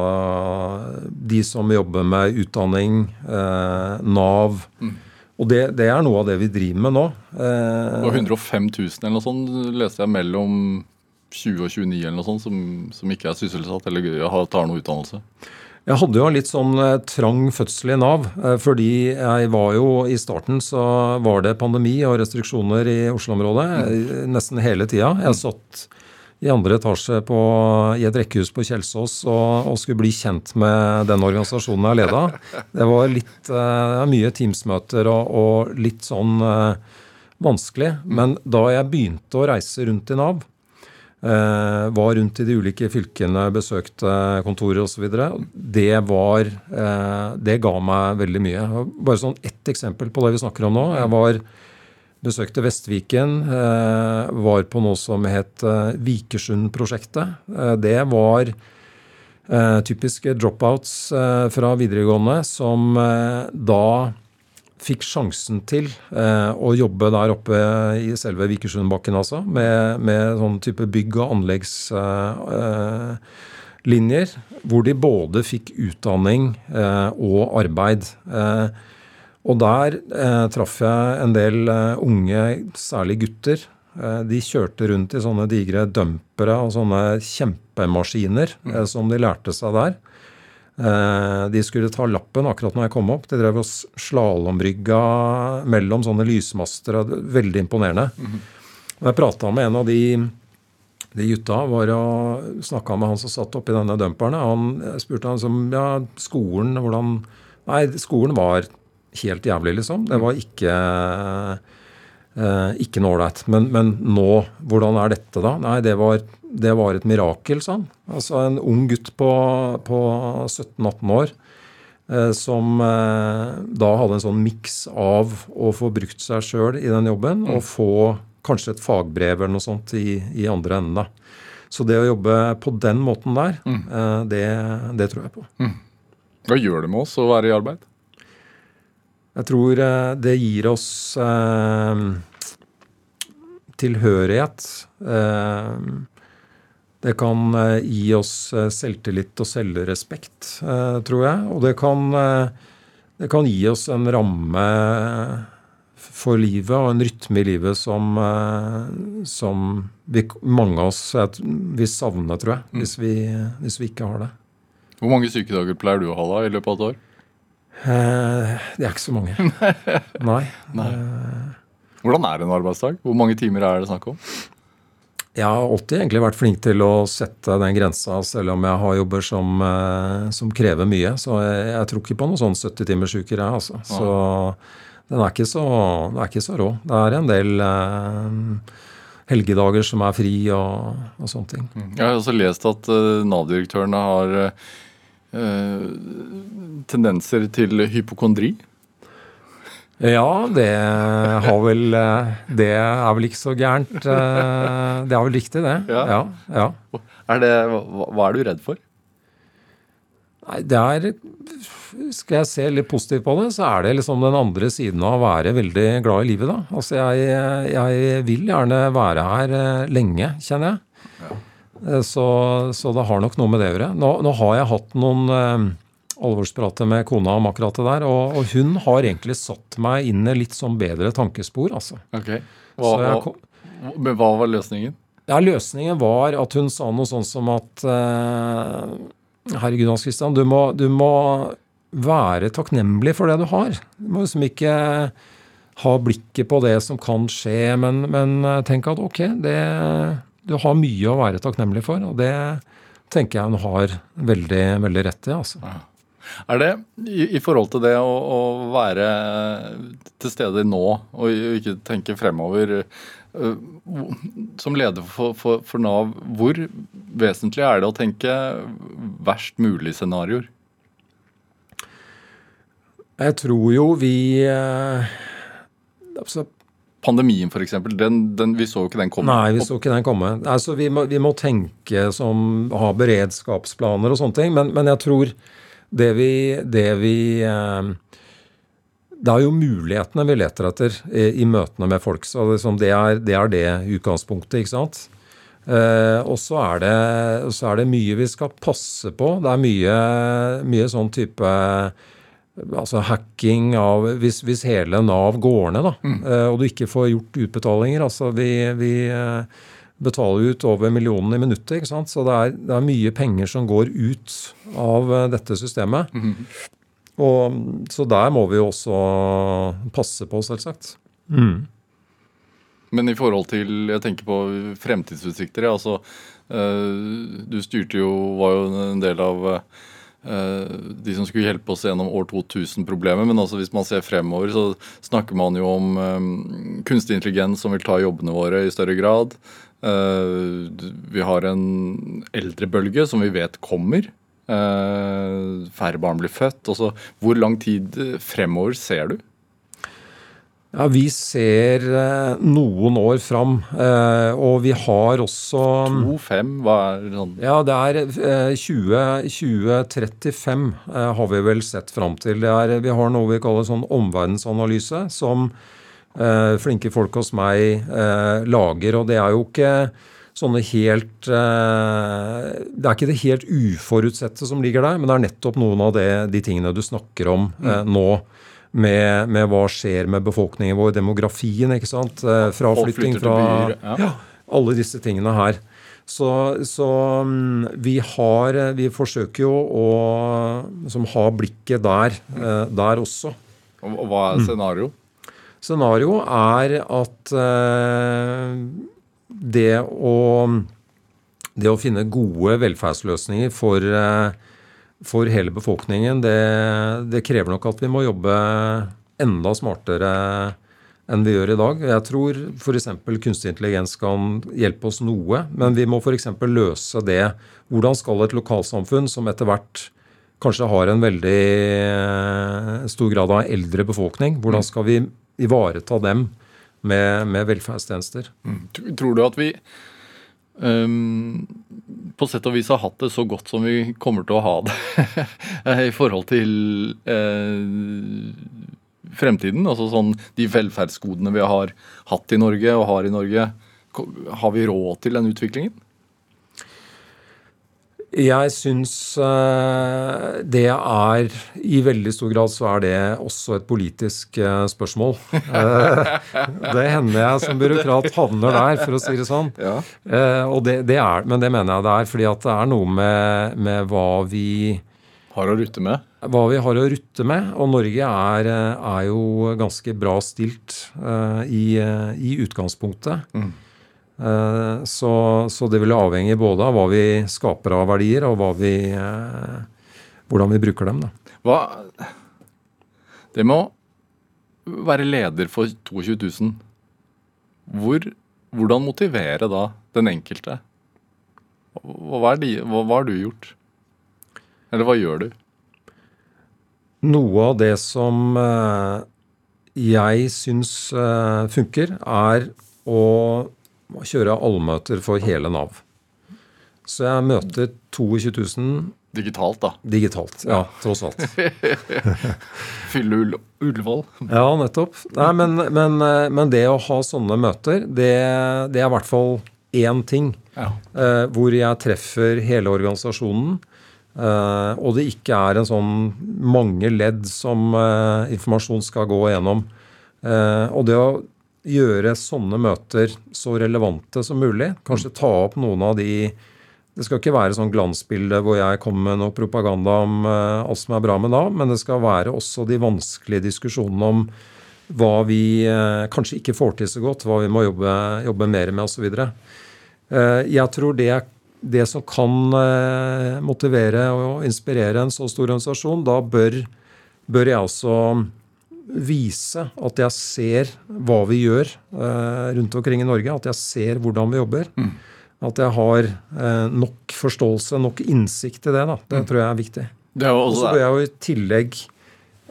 de som jobber med utdanning, eh, Nav. Og det, det er noe av det vi driver med nå. Eh, Det var 105 000 eller noe sånt, leste jeg mellom 20 og 29 eller noe sånt, som, som ikke er sysselsatt eller tar noe utdannelse. Jeg hadde jo litt sånn eh, trang fødsel i Nav. eh, Fordi jeg var jo i starten så var det pandemi og restriksjoner i Oslo-området eh, nesten hele tida. Jeg satt i andre etasje på, i et rekkehus på Kjelsås og, og skulle bli kjent med den organisasjonen jeg leda. Det var litt mye Teams-møter og, og litt sånn vanskelig. Men da jeg begynte å reise rundt i Nav, var rundt i de ulike fylkene, besøkte kontorer osv. Det var eh, Det ga meg veldig mye. Bare sånn ett eksempel på det vi snakker om nå. Jeg var besøkte Vestviken. Eh, var på noe som het eh, Vikersund-prosjektet. Eh, det var eh, typiske dropouts eh, fra videregående som eh, da fikk sjansen til eh, å jobbe der oppe i selve Vikersundbakken, altså, med, med sånn type bygg- og anleggslinjer, eh, hvor de både fikk utdanning eh, og arbeid. Eh, og der eh, traff jeg en del eh, unge, særlig gutter. Eh, de kjørte rundt i sånne digre dumpere og sånne kjempemaskiner eh, som de lærte seg der. Eh, De skulle ta lappen akkurat når jeg kom opp. De drev og slalåmbrygga mellom sånne lysmaster. Veldig imponerende. Og jeg prata med en av de, de gutta var og snakka med han som satt oppi denne dumperen. Han spurte han som ja, skolen, hvordan Nei, skolen var helt jævlig, liksom. Det var ikke eh, ikke noe ålreit. Men, men nå, hvordan er dette da? Nei, det var, det var et mirakel, sa han. Altså en ung gutt på, på 17-18 år eh, som eh, da hadde en sånn miks av å få brukt seg sjøl i den jobben og få kanskje et fagbrev eller noe sånt i, i andre enden. da. Så det å jobbe på den måten der, eh, det, det tror jeg på. Hva gjør det med oss å være i arbeid? Jeg tror det gir oss tilhørighet. Eh, det kan eh, gi oss eh, selvtillit og selvrespekt, eh, tror jeg. Og det kan, det kan gi oss en ramme for livet og en rytme i livet som, som vi, mange av oss vil savne, tror jeg, hvis vi, hvis vi ikke har det. Hvor mange sykedager pleier du å ha da i løpet av et år? Eh, det er ikke så mange. [LAUGHS] Nei. Hvordan er en arbeidsdag? Hvor mange timer er det snakk om? Jeg har alltid egentlig vært flink til å sette den grensa, selv om jeg har jobber som, eh, som krever mye. Så jeg, jeg tror ikke på noen sånn 70-timersuker, jeg, altså. Så den er ikke så, den er ikke så rå. Det er en del eh, helgedager som er fri og, og sånne ting. Jeg har også lest at uh, Nav-direktørene har eh, tendenser til hypokondri. Ja, det har vel eh, Det er vel ikke så gærent. eh, Det er vel riktig, det. Ja. Ja. ja. Er det, hva, er du redd for? Nei, det er Skal jeg se litt positivt på det, så er det liksom den andre siden av å være veldig glad i livet, da. Altså, jeg, jeg vil gjerne være her eh, lenge, kjenner jeg. Så, så det har nok noe med det å gjøre. Nå, nå har jeg hatt noen alvorsprater med kona om akkurat det der, og, og hun har egentlig satt meg inn i litt sånn bedre tankespor, altså. Ok. Så Hva, kom, men hva var løsningen? ja, løsningen var at hun sa noe sånn som at eh, Herregud, Hans Christian, du må, du må være takknemlig for det du har. Du må liksom ikke ha blikket på det som kan skje, men, men eh, tenk at ok, det, du har mye å være takknemlig for, og det tenker jeg hun har veldig, veldig rett i. altså. Er det i, i forhold til det å, å være til stede nå og ikke tenke fremover øh, Som leder for, for, for Nav, hvor vesentlig er det å tenke verst mulig scenarioer? Jeg tror jo vi eh, altså, Pandemien, f.eks. Den, den, vi så jo ikke den komme. Nei, vi så ikke den komme. Altså, vi, må, vi må tenke som ha beredskapsplaner og sånne ting. Men, men jeg tror det vi, det vi eh, Det er jo mulighetene vi leter etter i, møtene med folk. Så det, er, det er det utgangspunktet, ikke sant. Eh, og så er, det, er det mye vi skal passe på. Det er mye, mye sånn type altså hacking av Hvis, hvis hele Nav går ned, da, mm. og du ikke får gjort utbetalinger altså Vi, vi eh, betaler ut over millionen i minuttet, ikke sant? så det er, det er mye penger som går ut av eh, dette systemet. Og, så der må vi jo også passe på, selvsagt. Men i forhold til Jeg tenker på fremtidsutsikter. ja, Altså, eh, du styrte jo Var jo en del av eh, de som skulle hjelpe oss gjennom år 2000-problemet. Men altså hvis man ser fremover, så snakker man jo om kunstig intelligens som vil ta jobbene våre i større grad. Eh, vi har en eldrebølge som vi vet kommer. Eh, færre barn blir født. Også. hvor lang tid fremover ser du? Ja, Vi ser eh, noen år fram, eh, og vi har også To, fem, hva er det sånn Ja, det er 2035 20, 2035 eh, har vi vel sett fram til. Det er, vi har noe vi kaller sånn omverdensanalyse, som eh, flinke folk hos meg eh, lager. Og det er jo ikke sånne helt eh, Det er ikke det helt uforutsette som ligger der, men det er nettopp noen av det, de tingene du snakker om eh, nå. Med, med hva skjer med befolkningen vår, demografien, ikke sant. Eh, fraflytting fra byer, ja. ja, alle disse tingene her. Så, så mm, vi har Vi forsøker jo å som ha blikket der, eh, der også. Og hva er scenario? Scenario er at eh, det å det å finne gode velferdsløsninger for, eh, for hele befolkningen, det, det krever nok at vi må jobbe enda smartere enn vi gjør i dag. Jeg tror f.eks. kunstig intelligens kan hjelpe oss noe, men vi må f.eks. løse det. Hvordan skal et lokalsamfunn som etter hvert kanskje har en veldig eh, stor grad av eldre befolkning, hvordan skal vi ivareta dem med, med velferdstjenester? Mm. Tror du at vi um, på sett og vis har hatt det så godt som vi kommer til å ha det [LAUGHS] i forhold til uh, fremtiden? Altså sånn de velferdsgodene vi har hatt i Norge og har i Norge. Har vi råd til den utviklingen? Jeg syns eh, det er I veldig stor grad så er det også et politisk eh, spørsmål. [LAUGHS] Eh, det hender jeg som byråkrat havner der, for å si det sånn. Ja. Og det, det er, men det mener jeg det er, fordi at det er noe med, med hva vi Har å rutte med? hva vi har å rutte med. Og Norge er, er jo ganske bra stilt i, i utgangspunktet. Mm. Eh, så, så det vil avhenge både av hva vi skaper av verdier, og vi, eh, hvordan vi bruker dem. Da. Hva Det med å være leder for 22 000 Hvor, Hvordan motivere da den enkelte? Hva, de, hva, hva har du gjort? Eller hva gjør du? Noe av det som eh, jeg syns funker, er å kjøre allmøter for hele Nav. Så jeg møter 22 000 Digitalt, da. digitalt. Ja, tross alt. [LAUGHS] Fylle Ull Ullevål. Ja, nettopp. Nei, men, men, men det å ha sånne møter, det, det er i hvert fall én ting. Ja. eh, hvor jeg treffer hele organisasjonen. eh, og det ikke er en sånn mange ledd som eh, informasjon skal gå gjennom. Eh, og det å gjøre sånne møter så relevante som mulig, kanskje ta opp noen av de det skal ikke være sånn glansbilde hvor jeg kommer med noe propaganda om eh, alt som er bra med Nav, men det skal være også de vanskelige diskusjonene om hva vi eh, kanskje ikke får til så godt, hva vi må jobbe, jobbe mer med osv. Uh, jeg tror det, det som kan eh, motivere og inspirere en så stor organisasjon, da bør, bør jeg også vise at jeg ser hva vi gjør eh, rundt omkring i Norge. At jeg ser hvordan vi jobber. At jeg har eh, nok forståelse, nok innsikt i det. da. Det tror jeg er viktig. Og så bør jeg jo i tillegg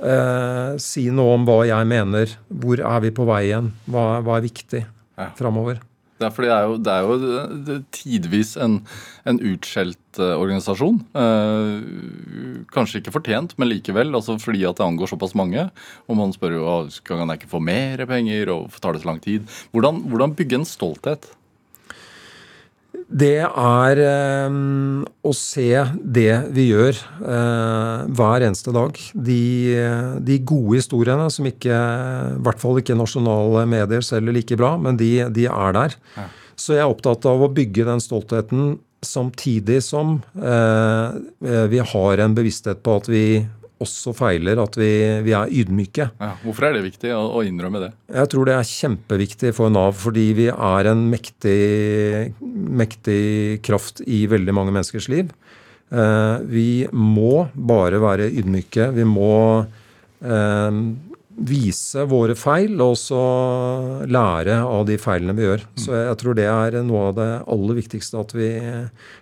eh, si noe om hva jeg mener. Hvor er vi på vei igjen? Hva, hva er viktig Ja. framover? Det For det er jo, det er jo tidvis en, en utskjelt eh, organisasjon. Eh, kanskje ikke fortjent, men likevel. altså Fordi at det angår såpass mange. Og man spør jo «Å, kan jeg ikke få mer penger, og tar det så lang tid? Hvordan, hvordan bygge en stolthet? Det er eh, å se det vi gjør eh, hver eneste dag. De, de gode historiene som ikke, i hvert fall ikke nasjonale medier selger like bra, men de, de er der. Ja. Så jeg er opptatt av å bygge den stoltheten samtidig som eh, vi har en bevissthet på at vi også feiler, at vi, vi er ydmyke. Ja, hvorfor er det viktig å, å innrømme det? Jeg tror det er kjempeviktig for Nav, fordi vi er en mektig, mektig kraft i veldig mange menneskers liv. Eh, vi må bare være ydmyke. Vi må eh, vise våre feil, og så lære av de feilene vi gjør. Så jeg tror det er noe av det aller viktigste at vi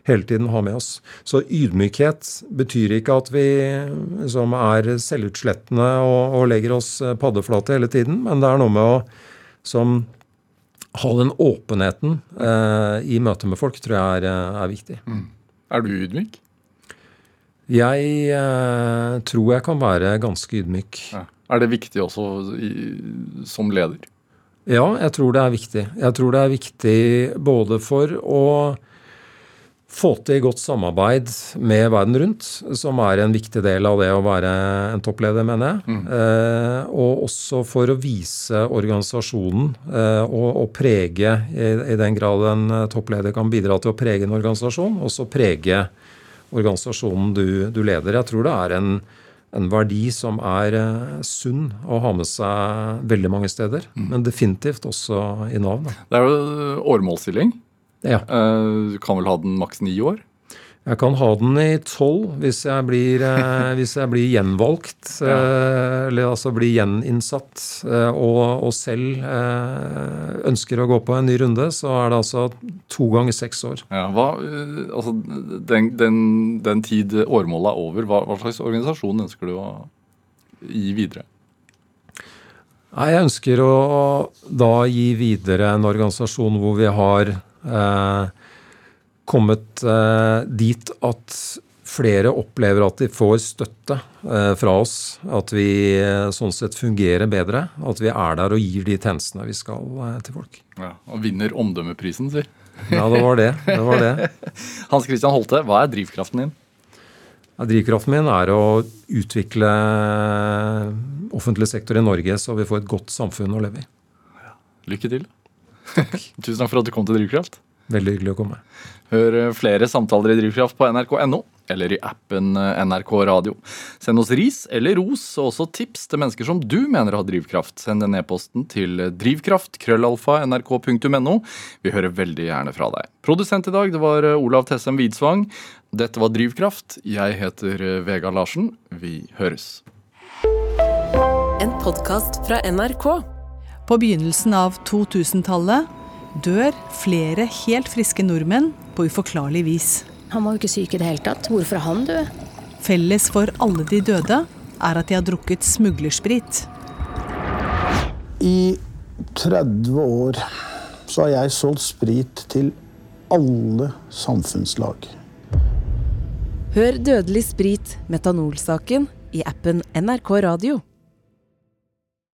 hele tiden har med oss. Så ydmykhet betyr ikke at vi liksom er selvutslettende og, og legger oss paddeflate hele tiden, men det er noe med å som ha den åpenheten eh, i møte med folk, tror jeg er, er viktig. Er du ydmyk? Jeg eh, tror jeg kan være ganske ydmyk. Ja. Er det viktig også i, som leder? Ja, jeg tror det er viktig. Jeg tror det er viktig både for å få til godt samarbeid med verden rundt, som er en viktig del av det å være en toppleder, mener jeg. Eh, og også for å vise organisasjonen eh, og, og prege, i, i den grad en toppleder kan bidra til å prege en organisasjon, også prege organisasjonen du, du leder. Jeg tror det er en, en verdi som er eh, sunn å ha med seg veldig mange steder, men definitivt også i Nav. Da. Det er jo åremålsstilling. Ja. Eh, Du kan vel ha den maks ni år? Jeg kan ha den i tolv hvis eh, [LAUGHS] hvis jeg blir gjenvalgt, eh, eller altså blir gjeninnsatt, eh, og, og selv ønsker å gå på en ny runde, så er det altså to ganger seks år. Ja, hva, altså, den, den, den tid åremålet er over, hva, hva slags organisasjon ønsker du å gi videre? Nei, Jeg ønsker å da gi videre en organisasjon hvor vi har eh, kommet eh, dit at flere opplever at de får støtte eh, fra oss. At vi eh, sånn sett fungerer bedre. At vi er der og gir de tjenestene vi skal til folk. Ja, og vinner omdømmeprisen, sier. Ja, det var det. det, var det. [LAUGHS] Hans Christian Holte, hva er drivkraften din? Ja, drivkraften min er å utvikle offentlig sektor i Norge så vi får et godt samfunn å leve i. Lykke til. [LAUGHS] Tusen takk for at du kom til Drivkraft. Veldig hyggelig å komme. Hør eh, flere samtaler i Drivkraft på nrk.no eller i appen eh, NRK Radio. Send oss ris eller ros, og også tips til mennesker som du mener har drivkraft. Send den e-posten til drivkraft-nrk.no Vi hører veldig gjerne fra deg. Produsent i dag det var eh, Olav Tessem Widsvang. Dette var Drivkraft. Jeg heter Vega Larsen. Vi høres. En podkast fra NRK. På begynnelsen av 2000-tallet dør flere helt friske nordmenn på uforklarlig vis. Han var jo ikke syk i det hele tatt. Hvorfor er han død? Felles for alle de døde er at de har drukket smuglersprit. I 30 år så har jeg solgt sprit til alle samfunnslag. Hør Dødelig sprit, metanolsaken, i appen NRK Radio.